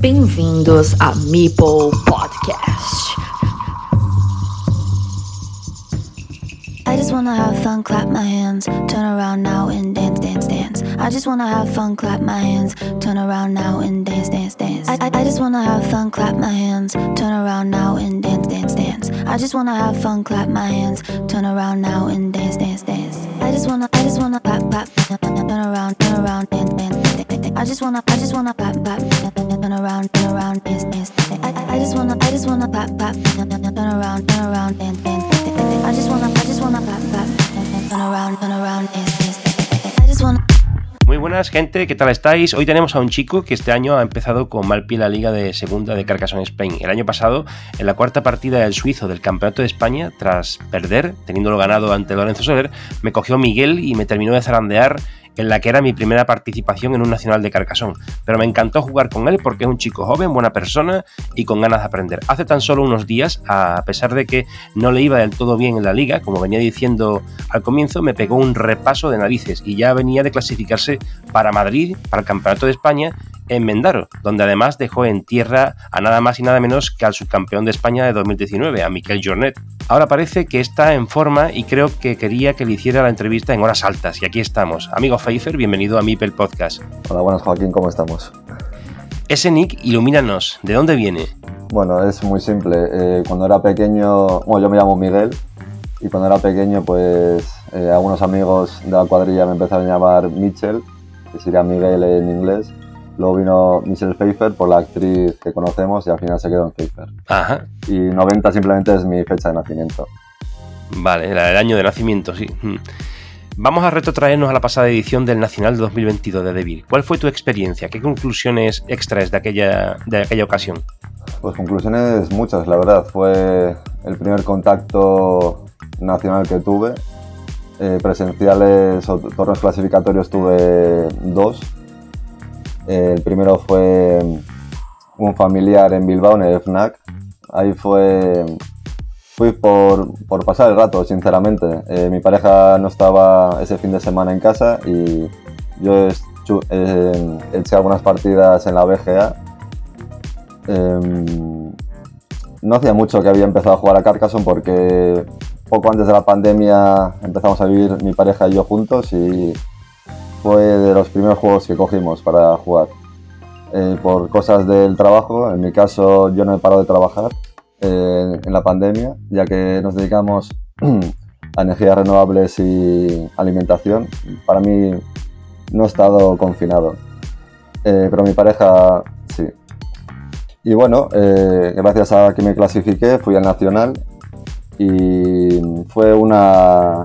Bem-vindos a Meeple Podcast. I just wanna have fun, clap my hands, turn around now and dance, dance, dance. I just wanna have fun, clap my hands, turn around now and dance, dance, dance. I, I, I just wanna have fun, clap my hands, turn around now and dance, dance, dance. I just wanna have fun, clap my hands, turn around now and dance, dance, dance. I just wanna, I just wanna clap, clap, turn around, turn around, dance, dance, dance. I just wanna, I just wanna clap, clap, around, turn around, dance, dance. I, I, just wanna, I just wanna clap, clap, turn around, turn around, dance, dance. I just wanna, I just wanna clap, clap, turn around, turn around, dance, dance. Muy buenas gente, ¿qué tal estáis? Hoy tenemos a un chico que este año ha empezado con mal pie la liga de segunda de Carcassonne Spain. El año pasado, en la cuarta partida del suizo del Campeonato de España, tras perder, teniéndolo ganado ante Lorenzo Soler, me cogió Miguel y me terminó de zarandear en la que era mi primera participación en un nacional de Carcassonne. Pero me encantó jugar con él porque es un chico joven, buena persona y con ganas de aprender. Hace tan solo unos días, a pesar de que no le iba del todo bien en la liga, como venía diciendo al comienzo, me pegó un repaso de narices y ya venía de clasificarse para Madrid, para el Campeonato de España en Mendaro, donde además dejó en tierra a nada más y nada menos que al subcampeón de España de 2019, a Miquel Jornet. Ahora parece que está en forma y creo que quería que le hiciera la entrevista en horas altas, y aquí estamos. Amigo Pfeiffer, bienvenido a Mipel Podcast. Hola, buenas Joaquín, ¿cómo estamos? Ese nick, ilumínanos, ¿de dónde viene? Bueno, es muy simple. Eh, cuando era pequeño, bueno, yo me llamo Miguel, y cuando era pequeño, pues eh, algunos amigos de la cuadrilla me empezaron a llamar Mitchell, que sería Miguel en inglés. Luego vino Michelle Pfeiffer por la actriz que conocemos y al final se quedó en Pfeiffer. Ajá, Y 90 simplemente es mi fecha de nacimiento. vale, el año de nacimiento, sí. Mm. Vamos a retrotraernos a la pasada edición del Nacional de 2022 de Devil. ¿Cuál fue tu experiencia? ¿Qué conclusiones extraes de aquella, de aquella ocasión? Pues conclusiones muchas, la verdad. Fue el primer contacto nacional que tuve. Eh, presenciales o torneos clasificatorios tuve dos. Eh, el primero fue un familiar en Bilbao, en el FNAC. Ahí fue. Fui por, por pasar el rato, sinceramente. Eh, mi pareja no estaba ese fin de semana en casa y yo eh, eché algunas partidas en la BGA. Em, no hacía mucho que había empezado a jugar a Carcassonne porque poco antes de la pandemia empezamos a vivir mi pareja y yo juntos y fue de los primeros juegos que cogimos para jugar. Eh, por cosas del trabajo, en mi caso yo no he parado de trabajar eh, en la pandemia, ya que nos dedicamos a energías renovables y alimentación. Para mí no he estado confinado, Eh, pero mi pareja sí. Y bueno, gracias a que me clasifiqué, fui al Nacional y fue una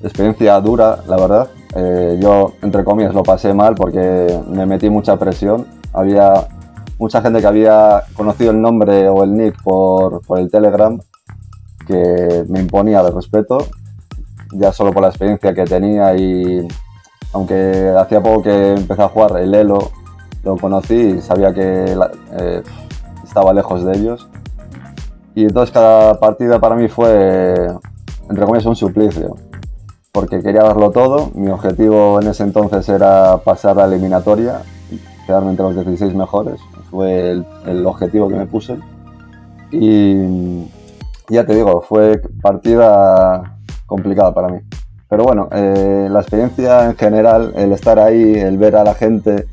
experiencia dura, la verdad. Eh, yo, entre comillas, lo pasé mal porque me metí mucha presión. Había mucha gente que había conocido el nombre o el nick por, por el Telegram que me imponía de respeto, ya solo por la experiencia que tenía y aunque hacía poco que empecé a jugar el Elo, lo conocí y sabía que la- eh, estaba lejos de ellos. Y entonces cada partida para mí fue, entre comillas, un suplicio, porque quería darlo todo. Mi objetivo en ese entonces era pasar la eliminatoria, quedarme entre los 16 mejores. Fue el, el objetivo que me puse. Y ya te digo, fue partida complicada para mí. Pero bueno, eh, la experiencia en general, el estar ahí, el ver a la gente,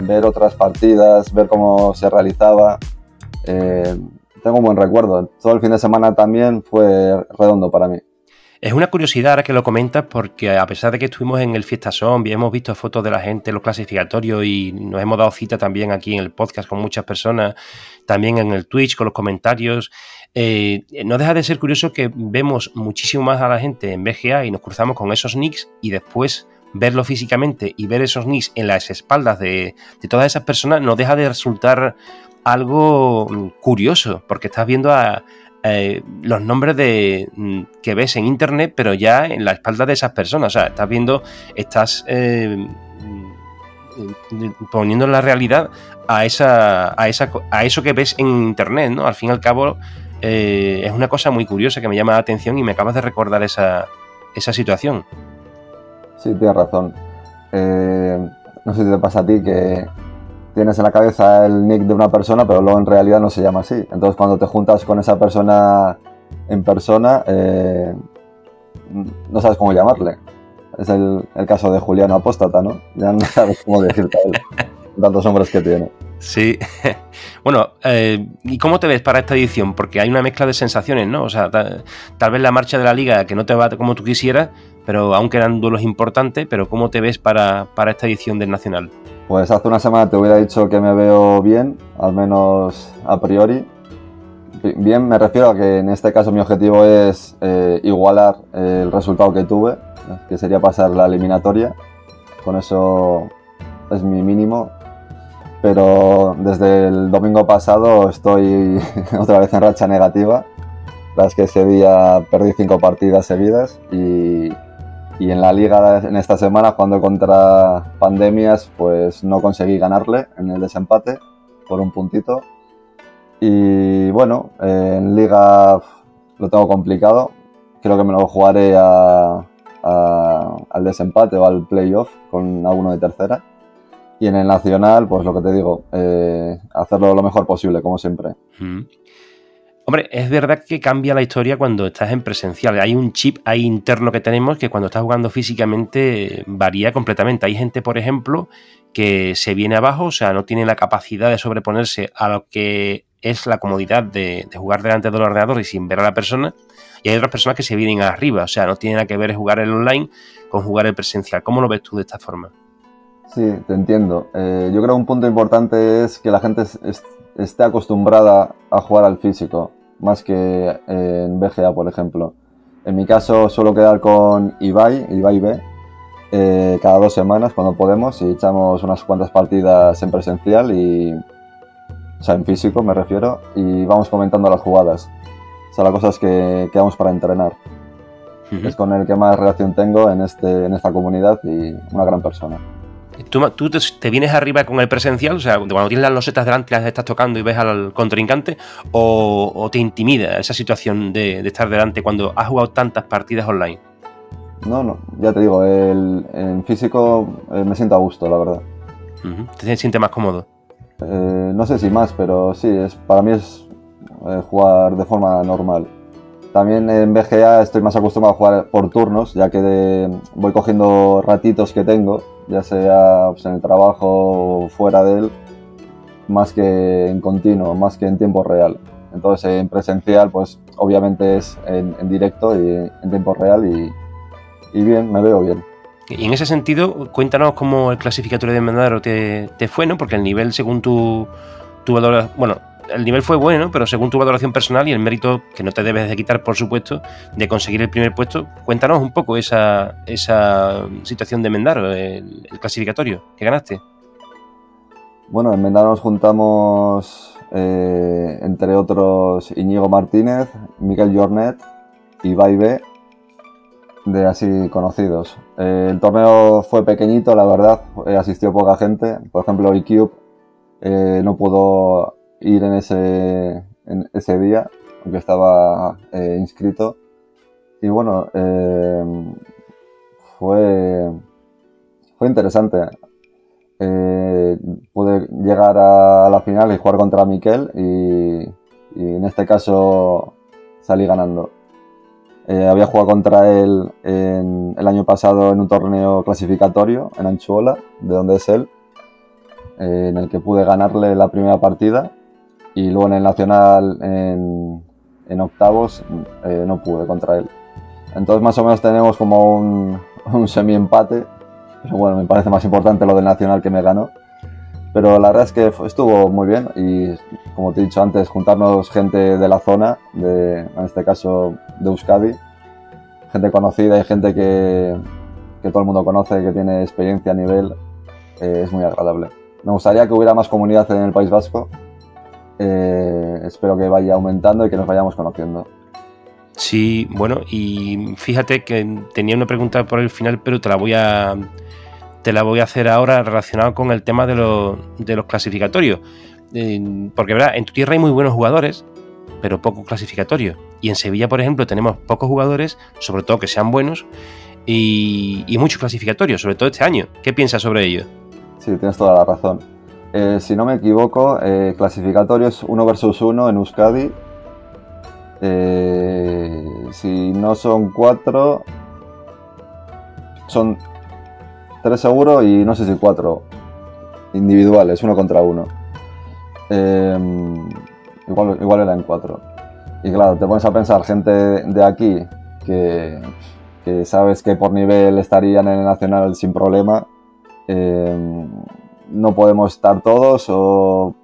ver otras partidas, ver cómo se realizaba, eh, tengo un buen recuerdo. Todo el fin de semana también fue redondo para mí. Es una curiosidad ahora que lo comentas porque a pesar de que estuvimos en el Fiesta Zombie, hemos visto fotos de la gente en los clasificatorios y nos hemos dado cita también aquí en el podcast con muchas personas, también en el Twitch con los comentarios, eh, no deja de ser curioso que vemos muchísimo más a la gente en BGA y nos cruzamos con esos nicks y después verlo físicamente y ver esos nicks en las espaldas de, de todas esas personas no deja de resultar algo mm, curioso porque estás viendo a, eh, los nombres de mm, que ves en internet, pero ya en la espalda de esas personas. O sea, estás viendo, estás eh, mm, poniendo en la realidad a esa, a esa a eso que ves en internet, ¿no? Al fin y al cabo, eh, es una cosa muy curiosa que me llama la atención y me acabas de recordar esa, esa situación. Sí, tienes razón. Eh, no sé si te pasa a ti que tienes en la cabeza el nick de una persona, pero luego en realidad no se llama así. Entonces cuando te juntas con esa persona en persona, eh, no sabes cómo llamarle. Es el, caso de Juliano Apóstata, ¿no? Ya no sabes cómo decirte a él, tantos nombres que tiene. Sí. Bueno, eh, ¿y cómo te ves para esta edición? Porque hay una mezcla de sensaciones, ¿no? O sea, tal, vez la marcha de la liga que no te va como tú quisieras, pero aún quedan duelos importantes, pero ¿cómo te ves para, para esta edición del Nacional? Pues hace una semana te hubiera dicho que me veo bien, al menos a priori. Bien, me refiero a que en este caso mi objetivo es eh, igualar el resultado que tuve, que sería pasar la eliminatoria. Con eso es mi mínimo. Pero desde el domingo pasado estoy otra vez en racha negativa. La es que ese día perdí cinco partidas seguidas y, y en la liga en esta semana jugando contra pandemias pues no conseguí ganarle en el desempate por un puntito. Y bueno en liga lo tengo complicado. Creo que me lo jugaré a, al desempate o al playoff con alguno de tercera. Y en el nacional pues lo que te digo eh, hacerlo lo mejor posible como siempre Hombre, es verdad que cambia la historia cuando estás en presencial. Hay un chip ahí interno que tenemos que cuando estás jugando físicamente varía completamente. Hay gente, por ejemplo, que se viene abajo, o sea, no tiene la capacidad de sobreponerse a lo que es la comodidad de, jugar delante del ordenador y sin ver a la persona. Y hay otras personas que se vienen arriba, o sea, no tiene nada que ver jugar el online con jugar el presencial. ¿Cómo lo ves tú de esta forma? Sí, te entiendo. Eh, yo creo que un punto importante es que la gente esté acostumbrada a jugar al físico más que en BGA, por ejemplo. En mi caso suelo quedar con Ibai, Ibai B, eh, cada dos semanas cuando podemos y echamos unas cuantas partidas en presencial y... O sea, en físico me refiero, y vamos comentando las jugadas. O sea, la cosa es que quedamos para entrenar. Es con el que más relación tengo en, este, en esta comunidad y una gran persona. ¿Tú, te, vienes arriba con el presencial? O sea, cuando tienes las losetas delante, las estás tocando y ves al contrincante, o, te intimida esa situación de, estar delante cuando has jugado tantas partidas online? No, no, ya te digo, en físico eh, me siento a gusto, la verdad. ¿Te sientes más cómodo? Eh, no sé si más, pero sí, es, para mí es eh, jugar de forma normal. También en BGA estoy más acostumbrado a jugar por turnos, ya que voy cogiendo ratitos que tengo ya sea pues, en el trabajo o fuera de él, más que en continuo, más que en tiempo real. Entonces en presencial, pues obviamente es en, directo y en tiempo real y, bien, me veo bien. Y en ese sentido, cuéntanos cómo el clasificatorio de Mendaro te, fue, ¿no? Porque el nivel, según tu, tu valoración, bueno, el nivel fue bueno, pero según tu valoración personal y el mérito que no te debes de quitar, por supuesto, de conseguir el primer puesto, cuéntanos un poco esa, esa situación de Mendaro, el, clasificatorio que ganaste. Bueno, en Mendaro nos juntamos, eh, entre otros, Íñigo Martínez, Miguel Jornet y Baibe, de así conocidos. Eh, el torneo fue pequeñito, la verdad, asistió poca gente. Por ejemplo, ICube eh, no pudo ir en ese, ese día, aunque estaba eh, inscrito. Y bueno, eh, fue, fue interesante. Eh, pude llegar a la final y jugar contra Miquel y, en este caso salí ganando. había jugado contra él en, el año pasado en un torneo clasificatorio en Anchuola, de donde es él, en el que pude ganarle la primera partida y luego en el Nacional en, octavos eh, no pude contra él. Entonces más o menos tenemos como un, un semi-empate, pero bueno, me parece más importante lo del Nacional que me ganó. Pero la verdad es que estuvo muy bien y como te he dicho antes, juntarnos gente de la zona, de, en este caso de Euskadi, gente conocida y gente que, que todo el mundo conoce, que tiene experiencia a nivel, eh, es muy agradable. Me gustaría que hubiera más comunidad en el País Vasco, eh, espero que vaya aumentando y que nos vayamos conociendo. Sí, bueno, y fíjate que tenía una pregunta por el final, pero te la voy a te la voy a hacer ahora relacionado con el tema de, los clasificatorios. Eh, porque verdad, en tu tierra hay muy buenos jugadores, pero pocos clasificatorios. Y en Sevilla, por ejemplo, tenemos pocos jugadores, sobre todo que sean buenos, y, y muchos clasificatorios, sobre todo este año. ¿Qué piensas sobre ello? Sí, tienes toda la razón. Eh, si no me equivoco, eh, clasificatorios 1 versus 1 en Euskadi. Eh, si no son 4, son 3 seguro y no sé si 4 individuales, uno contra uno. igual, igual eran 4. Y claro, te pones a pensar, gente de aquí que, que sabes que por nivel estarían en el nacional sin problema no podemos estar todos o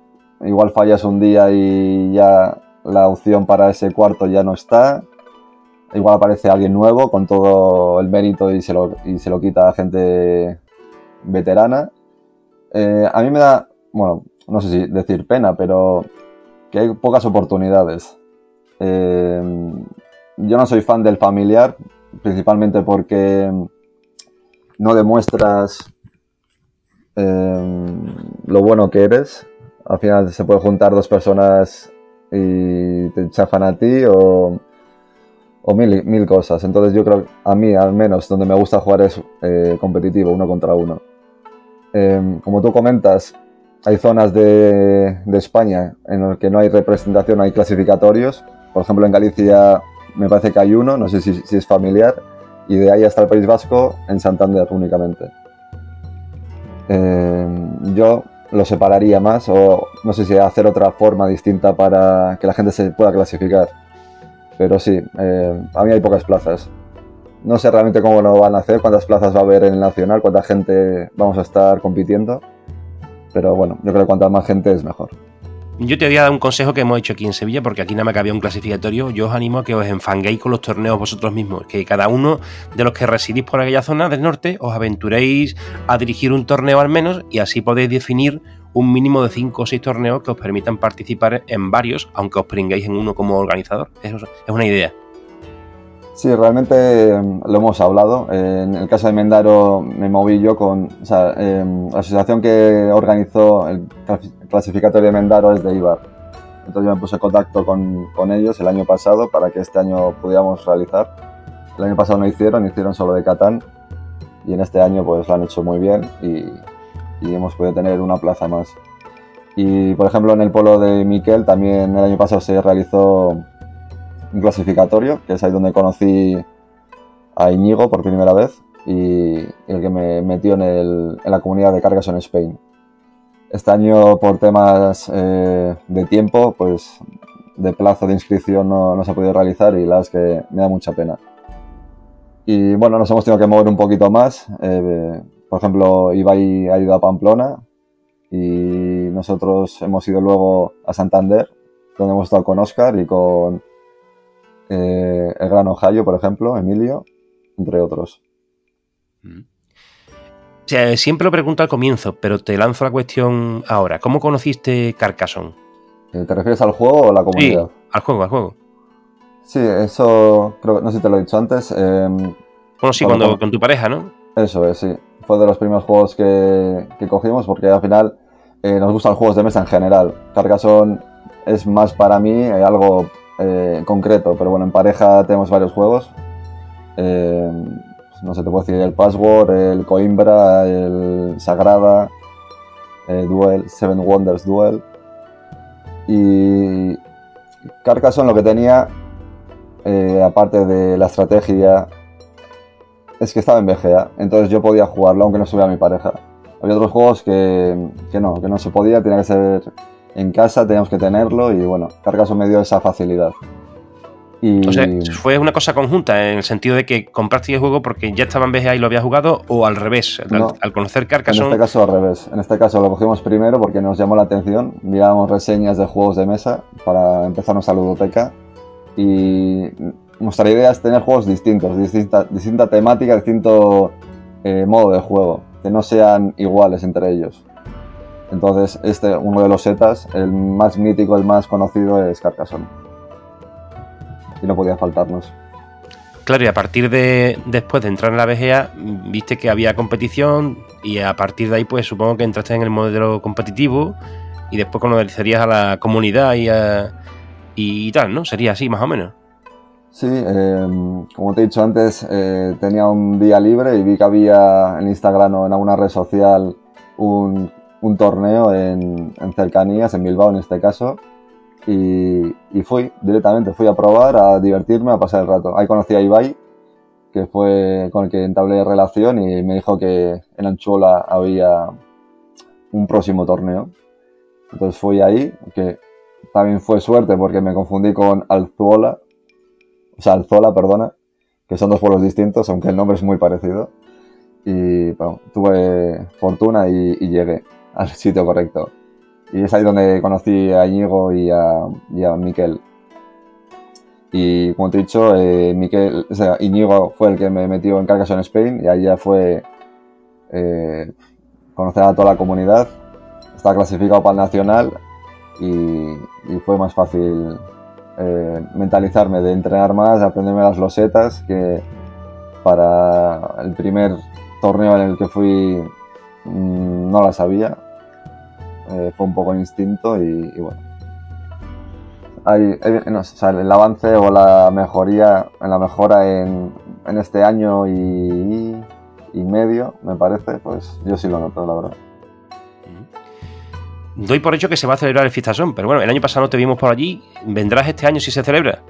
igual fallas un día y ya la opción para ese cuarto ya no está. Igual aparece alguien nuevo con todo el mérito y se lo, y se lo quita a gente veterana. Eh, a mí me da, bueno, no sé si decir pena, pero que hay pocas oportunidades. Eh, yo no soy fan del familiar, principalmente porque no demuestras Em, lo bueno que eres. Al final se puede juntar dos personas y te chafan a ti o, mil, mil, cosas. Entonces yo creo, a mí al menos, donde me gusta jugar es eh, competitivo, uno contra uno. Em, como tú comentas, hay zonas de, España en las que no hay representación, hay clasificatorios. Por ejemplo, en Galicia me parece que hay uno, no sé si es familiar, y de ahí hasta el País Vasco en Santander únicamente. Eh, yo lo separaría más o no sé si hacer otra forma distinta para que la gente se pueda clasificar. Pero sí, eh, a mí hay pocas plazas. No sé realmente cómo lo van a hacer, cuántas plazas va a haber en el Nacional, cuánta gente vamos a estar compitiendo. Pero bueno, yo creo que cuanta más gente es mejor. Yo te voy a dar un consejo que hemos hecho aquí en Sevilla, porque aquí nada más que había un clasificatorio. Yo os animo a que os enfanguéis con los torneos vosotros mismos. Que cada uno de los que residís por aquella zona del norte os aventuréis a dirigir un torneo al menos y así podéis definir un mínimo de 5 o 6 torneos que os permitan participar en varios, aunque os pringuéis en uno como organizador. Eso es una idea. Sí, realmente em, lo hemos hablado. En el caso de Mendaro me moví yo con em, la asociación que organizó el clasificatorio de Mendaro es de Ibar. Entonces yo me puse en contacto con, con, ellos el año pasado para que este año pudiéramos realizar. El año pasado no hicieron, hicieron solo de Catán y en este año pues lo han hecho muy bien y, hemos podido tener una plaza más. Y por ejemplo en el polo de Miquel también el año pasado se realizó un clasificatorio, que es ahí donde conocí a Iñigo por primera vez y el que me metió en, el, en la comunidad de cargas en Spain. Este año, por temas eh, de tiempo, pues de plazo de inscripción no, no, se ha podido realizar y la verdad es que me da mucha pena. Y bueno, nos hemos tenido que mover un poquito más. Eh, por ejemplo, Ibai ha ido a Pamplona y nosotros hemos ido luego a Santander, donde hemos estado con Oscar y con eh, el Gran Ohio, por ejemplo, Emilio, entre otros. Mm. Siempre lo pregunto al comienzo, pero te lanzo la cuestión ahora. ¿Cómo conociste Carcassonne? Eh, ¿Te refieres al juego o a la comunidad? Sí, al juego, al juego. Sí, eso creo no sé si te lo he dicho antes. Em, bueno, sí, cuando, con tu pareja, ¿no? Eso es, sí. Fue de los primeros juegos que, cogimos porque al final eh, nos gustan los juegos de mesa en general. Carcassonne es más para mí algo eh, concreto, pero bueno, en pareja tenemos varios juegos. Eh, no sé, te puedo decir el Password, el Coimbra, el Sagrada, el Duel, Seven Wonders Duel. Y Carcassonne lo que tenía, eh, aparte de la estrategia, es que estaba en BGA, entonces yo podía jugarlo aunque no estuviera mi pareja. Había otros juegos que, que no, que no se podía, tenía que ser en casa teníamos que tenerlo y bueno, Carcassonne me dio esa facilidad. Y... O sea, ¿fue una cosa conjunta en el sentido de que compraste el juego porque ya estaba en BGA y lo había jugado o al revés? Al, conocer Carcassonne... En este caso al revés. En este caso lo cogimos primero porque nos llamó la atención. Mirábamos reseñas de juegos de mesa para empezar nuestra ludoteca y nuestra idea es tener juegos distintos, distinta, distinta temática, distinto eh, modo de juego, que no sean iguales entre ellos. Entonces, este, uno de los setas, el más mítico, el más conocido es Carcassonne. Y no podía faltarnos. Claro, y a partir de después de entrar en la BGA, viste que había competición y a partir de ahí, pues supongo que entraste en el modelo competitivo y después conocerías a la comunidad y, y tal, ¿no? Sería así, más o menos. Sí, em, como te he dicho antes, eh, tenía un día libre y vi que había en Instagram o en alguna red social un un torneo en, en, cercanías, en Bilbao en este caso, y, fui directamente, fui a probar, a divertirme, a pasar el rato. Ahí conocí a Ibai, que fue con el que entablé relación y me dijo que en Anchuola había un próximo torneo. Entonces fui ahí, que también fue suerte porque me confundí con Alzuola, o sea, Alzola, perdona, que son dos pueblos distintos, aunque el nombre es muy parecido. Y bueno, tuve fortuna y, y llegué al sitio correcto. Y es ahí donde conocí a Íñigo y a, y a Miquel. Y como te he dicho, eh, Miquel, o sea, Íñigo fue el que me metió en Carcassonne Spain y ahí ya fue eh, conocer a toda la comunidad. Está clasificado para el nacional y, y fue más fácil eh, mentalizarme de entrenar más, de aprenderme las losetas, que para el primer torneo en el que fui mmm, no la sabía. Eh, fue un poco instinto y, y bueno. Hay, no, o sea, el avance o la mejoría, en la mejora en, en este año y, y medio, me parece, pues yo sí lo noto, la verdad doy por hecho que se va a celebrar el Fiestasón, pero bueno, el año pasado no te vimos por allí. ¿Vendrás este año si se celebra?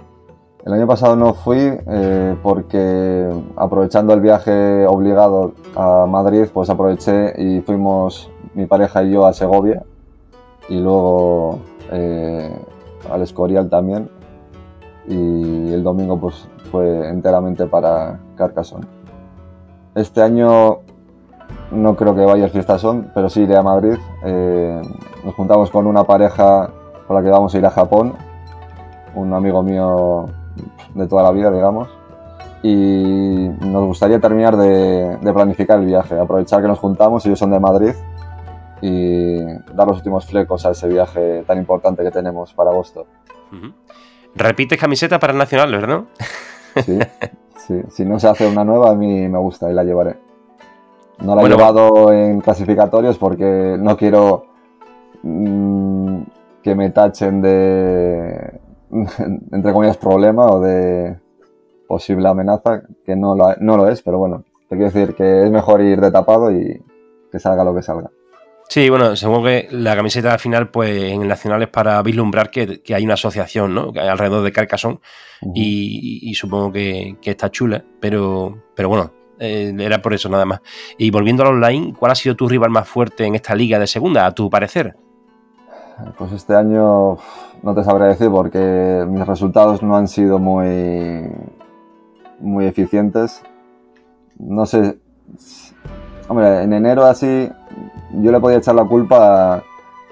El año pasado no fui eh, porque aprovechando el viaje obligado a Madrid, pues aproveché y fuimos mi pareja y yo a Segovia y luego eh, al Escorial también. Y el domingo pues fue enteramente para Carcassonne. Este año no creo que vaya al Fiestasón, pero sí iré a Madrid. Eh, nos juntamos con una pareja con la que vamos a ir a Japón, un amigo mío de toda la vida, digamos, y nos gustaría terminar de, de planificar el viaje, aprovechar que nos juntamos, ellos son de Madrid, y dar los últimos flecos a ese viaje tan importante que tenemos para agosto. Uh -huh. ¿Repites camiseta para el Nacional, verdad? Sí, sí, si no se hace una nueva, a mí me gusta y la llevaré. No la bueno, he llevado en clasificatorios porque no quiero mmm, que me tachen de, entre comillas, problema o de posible amenaza, que no lo, no lo es, pero bueno, te quiero decir que es mejor ir de tapado y que salga lo que salga. Sí, bueno, supongo que la camiseta al final, pues en el Nacional es para vislumbrar que, que hay una asociación, ¿no? Alrededor de Carcassonne uh -huh. y, y, supongo que, que, está chula, pero, pero bueno, eh, era por eso nada más. Y volviendo al online, ¿cuál ha sido tu rival más fuerte en esta liga de segunda, a tu parecer? Pues este año no te sabré decir porque mis resultados no han sido muy, muy eficientes. No sé, hombre, en enero así yo le podía echar la culpa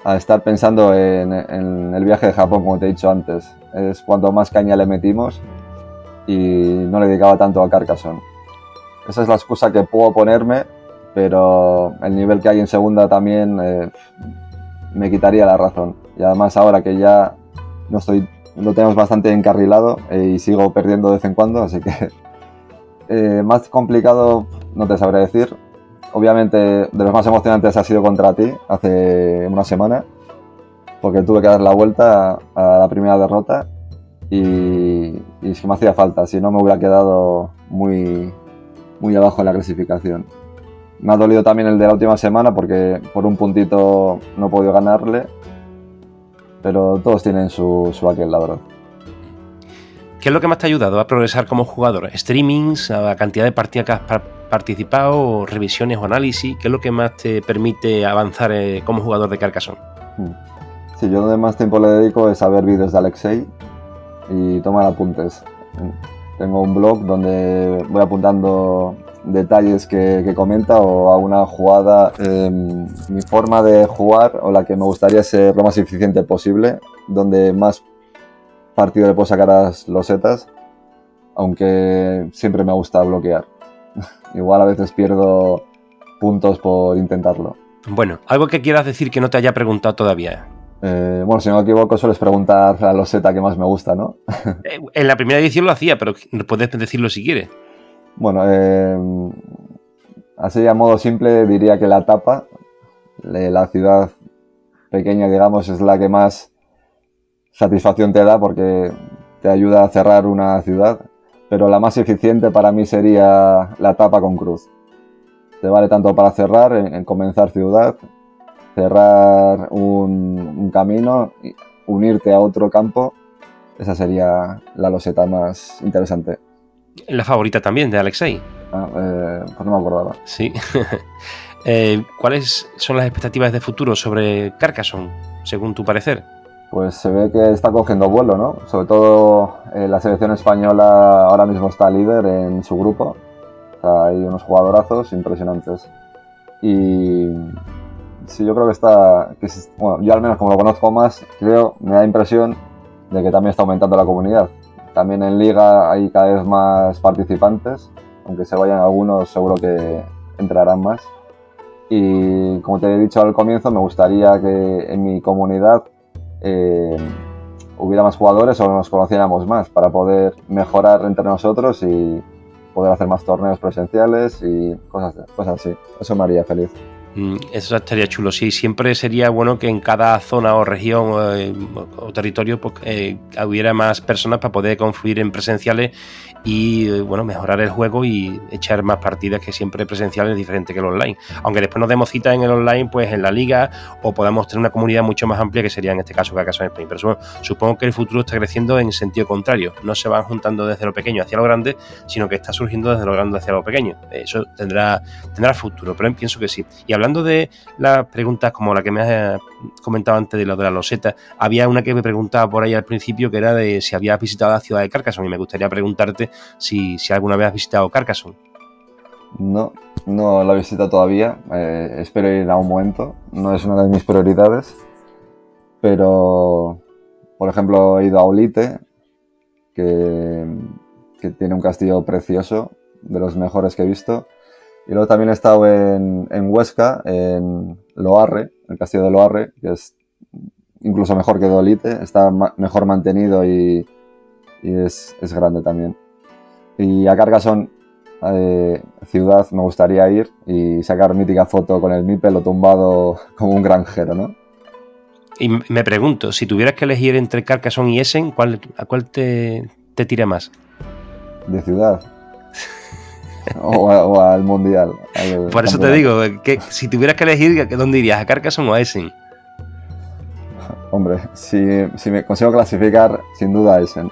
a, estar pensando en, en, el viaje de Japón, como te he dicho antes. Es cuanto más caña le metimos y no le dedicaba tanto a Carcassonne. Esa es la excusa que puedo ponerme, pero el nivel que hay en segunda también eh, me quitaría la razón. Y además ahora que ya no estoy, lo tenemos bastante encarrilado eh, y sigo perdiendo de vez en cuando, así que eh, más complicado no te sabré decir. Obviamente de los más emocionantes ha sido contra ti hace una semana, porque tuve que dar la vuelta a, la primera derrota y, y es que me hacía falta, si no me hubiera quedado muy, muy abajo en la clasificación. Me ha dolido también el de la última semana porque por un puntito no he podido ganarle, pero todos tienen su, su aquel, la verdad. ¿Qué es lo que más te ha ayudado a progresar como jugador? ¿Streamings, la cantidad de partidas que has participado, revisiones o análisis? ¿Qué es lo que más te permite avanzar eh, como jugador de Carcassonne? Hmm. Sí, yo donde más tiempo le dedico es a ver vídeos de Alexei y tomar apuntes. Tengo un blog donde voy apuntando detalles que, que comenta o a una jugada, eh, mi forma de jugar o la que me gustaría ser lo más eficiente posible, donde más partido le puedo sacar a las losetas, aunque siempre me gusta bloquear. Igual a veces pierdo puntos por intentarlo. Bueno, algo que quieras decir que no te haya preguntado todavía. Eh, bueno, si no me equivoco, sueles preguntar la loseta que más me gusta, ¿no? Eh, en la primera edición lo hacía, pero puedes decirlo si quieres. Bueno, eh, así a modo simple diría que la tapa, la ciudad pequeña, digamos, es la que más satisfacción te da porque te ayuda a cerrar una ciudad, pero la más eficiente para mí sería la tapa con cruz. Te vale tanto para cerrar, en, en comenzar ciudad, cerrar un, camino, unirte a otro campo, esa sería la loseta más interesante. La favorita también de Alexei. Ah, eh, pues no me acordaba. Sí. Eh, ¿Cuáles son las expectativas de futuro sobre Carcassonne, según tu parecer? Pues se ve que está cogiendo vuelo, ¿no? Sobre todo eh, la selección española ahora mismo está líder en su grupo. hay unos jugadorazos impresionantes. Y sí, yo creo que está. bueno, yo al menos como lo conozco más, creo, me da impresión de que también está aumentando la comunidad. También en Liga hay cada vez más participantes, aunque se vayan algunos, seguro que entrarán más. Y como te he dicho al comienzo, me gustaría que en mi comunidad eh, hubiera más jugadores o nos conociéramos más para poder mejorar entre nosotros y poder hacer más torneos presenciales y cosas, cosas así. Eso me haría feliz. Mm, eso estaría chulo, sí. Siempre sería bueno que en cada zona o región eh, o, territorio pues, eh, hubiera más personas para poder confluir en presenciales y eh, bueno, mejorar el juego y echar más partidas que siempre presenciales diferente que el online. Aunque después nos demos cita en el online, pues en la liga o podamos tener una comunidad mucho más amplia que sería en este caso caso en Spain. Pero supongo que el futuro está creciendo en sentido contrario. No se van juntando desde lo pequeño hacia lo grande, sino que está surgiendo desde lo grande hacia lo pequeño. Eso tendrá, tendrá futuro, pero pienso que sí. Y hablando de las preguntas como la que me has comentado antes de lo de la loseta, había una que me preguntaba por ahí al principio que era de si habías visitado la ciudad de Carcassonne y me gustaría preguntarte si, alguna vez has visitado Carcassonne. No, no la he visitado todavía. Eh, espero ir a un momento. No es una de mis prioridades. Pero, por ejemplo, he ido a Olite, que, tiene un castillo precioso, de los mejores que he visto. Y luego también he estado en, Huesca, en Loarre, el castillo de Loarre, que es incluso mejor que de Olite. Está mejor mantenido y, es, es grande también. Y a Carcassonne, eh, ciudad, me gustaría ir y sacar mítica foto con el Mipel tumbado como un granjero, ¿no? Y me pregunto, si tuvieras que elegir entre Carcassonne y Essen, ¿cuál, ¿a cuál te, te tira más? De ciudad. o, al mundial. Por eso te digo, que si tuvieras que elegir, ¿dónde irías? ¿A Carcassonne o a Essen? Hombre, si, si me consigo clasificar, sin duda a Essen.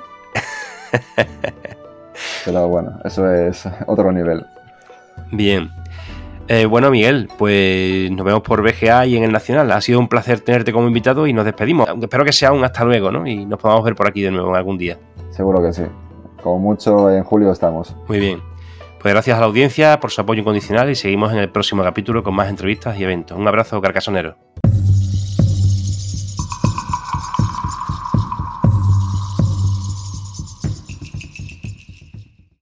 Pero bueno, eso es otro nivel. Bien. Eh, bueno, Miguel, pues nos vemos por BGA y en el Nacional. Ha sido un placer tenerte como invitado y nos despedimos. Aunque espero que sea un hasta luego, ¿no? Y nos podamos ver por aquí de nuevo algún día. Seguro que sí. Como mucho en julio estamos. Muy bien. Pues gracias a la audiencia por su apoyo incondicional y seguimos en el próximo capítulo con más entrevistas y eventos. Un abrazo carcasonero.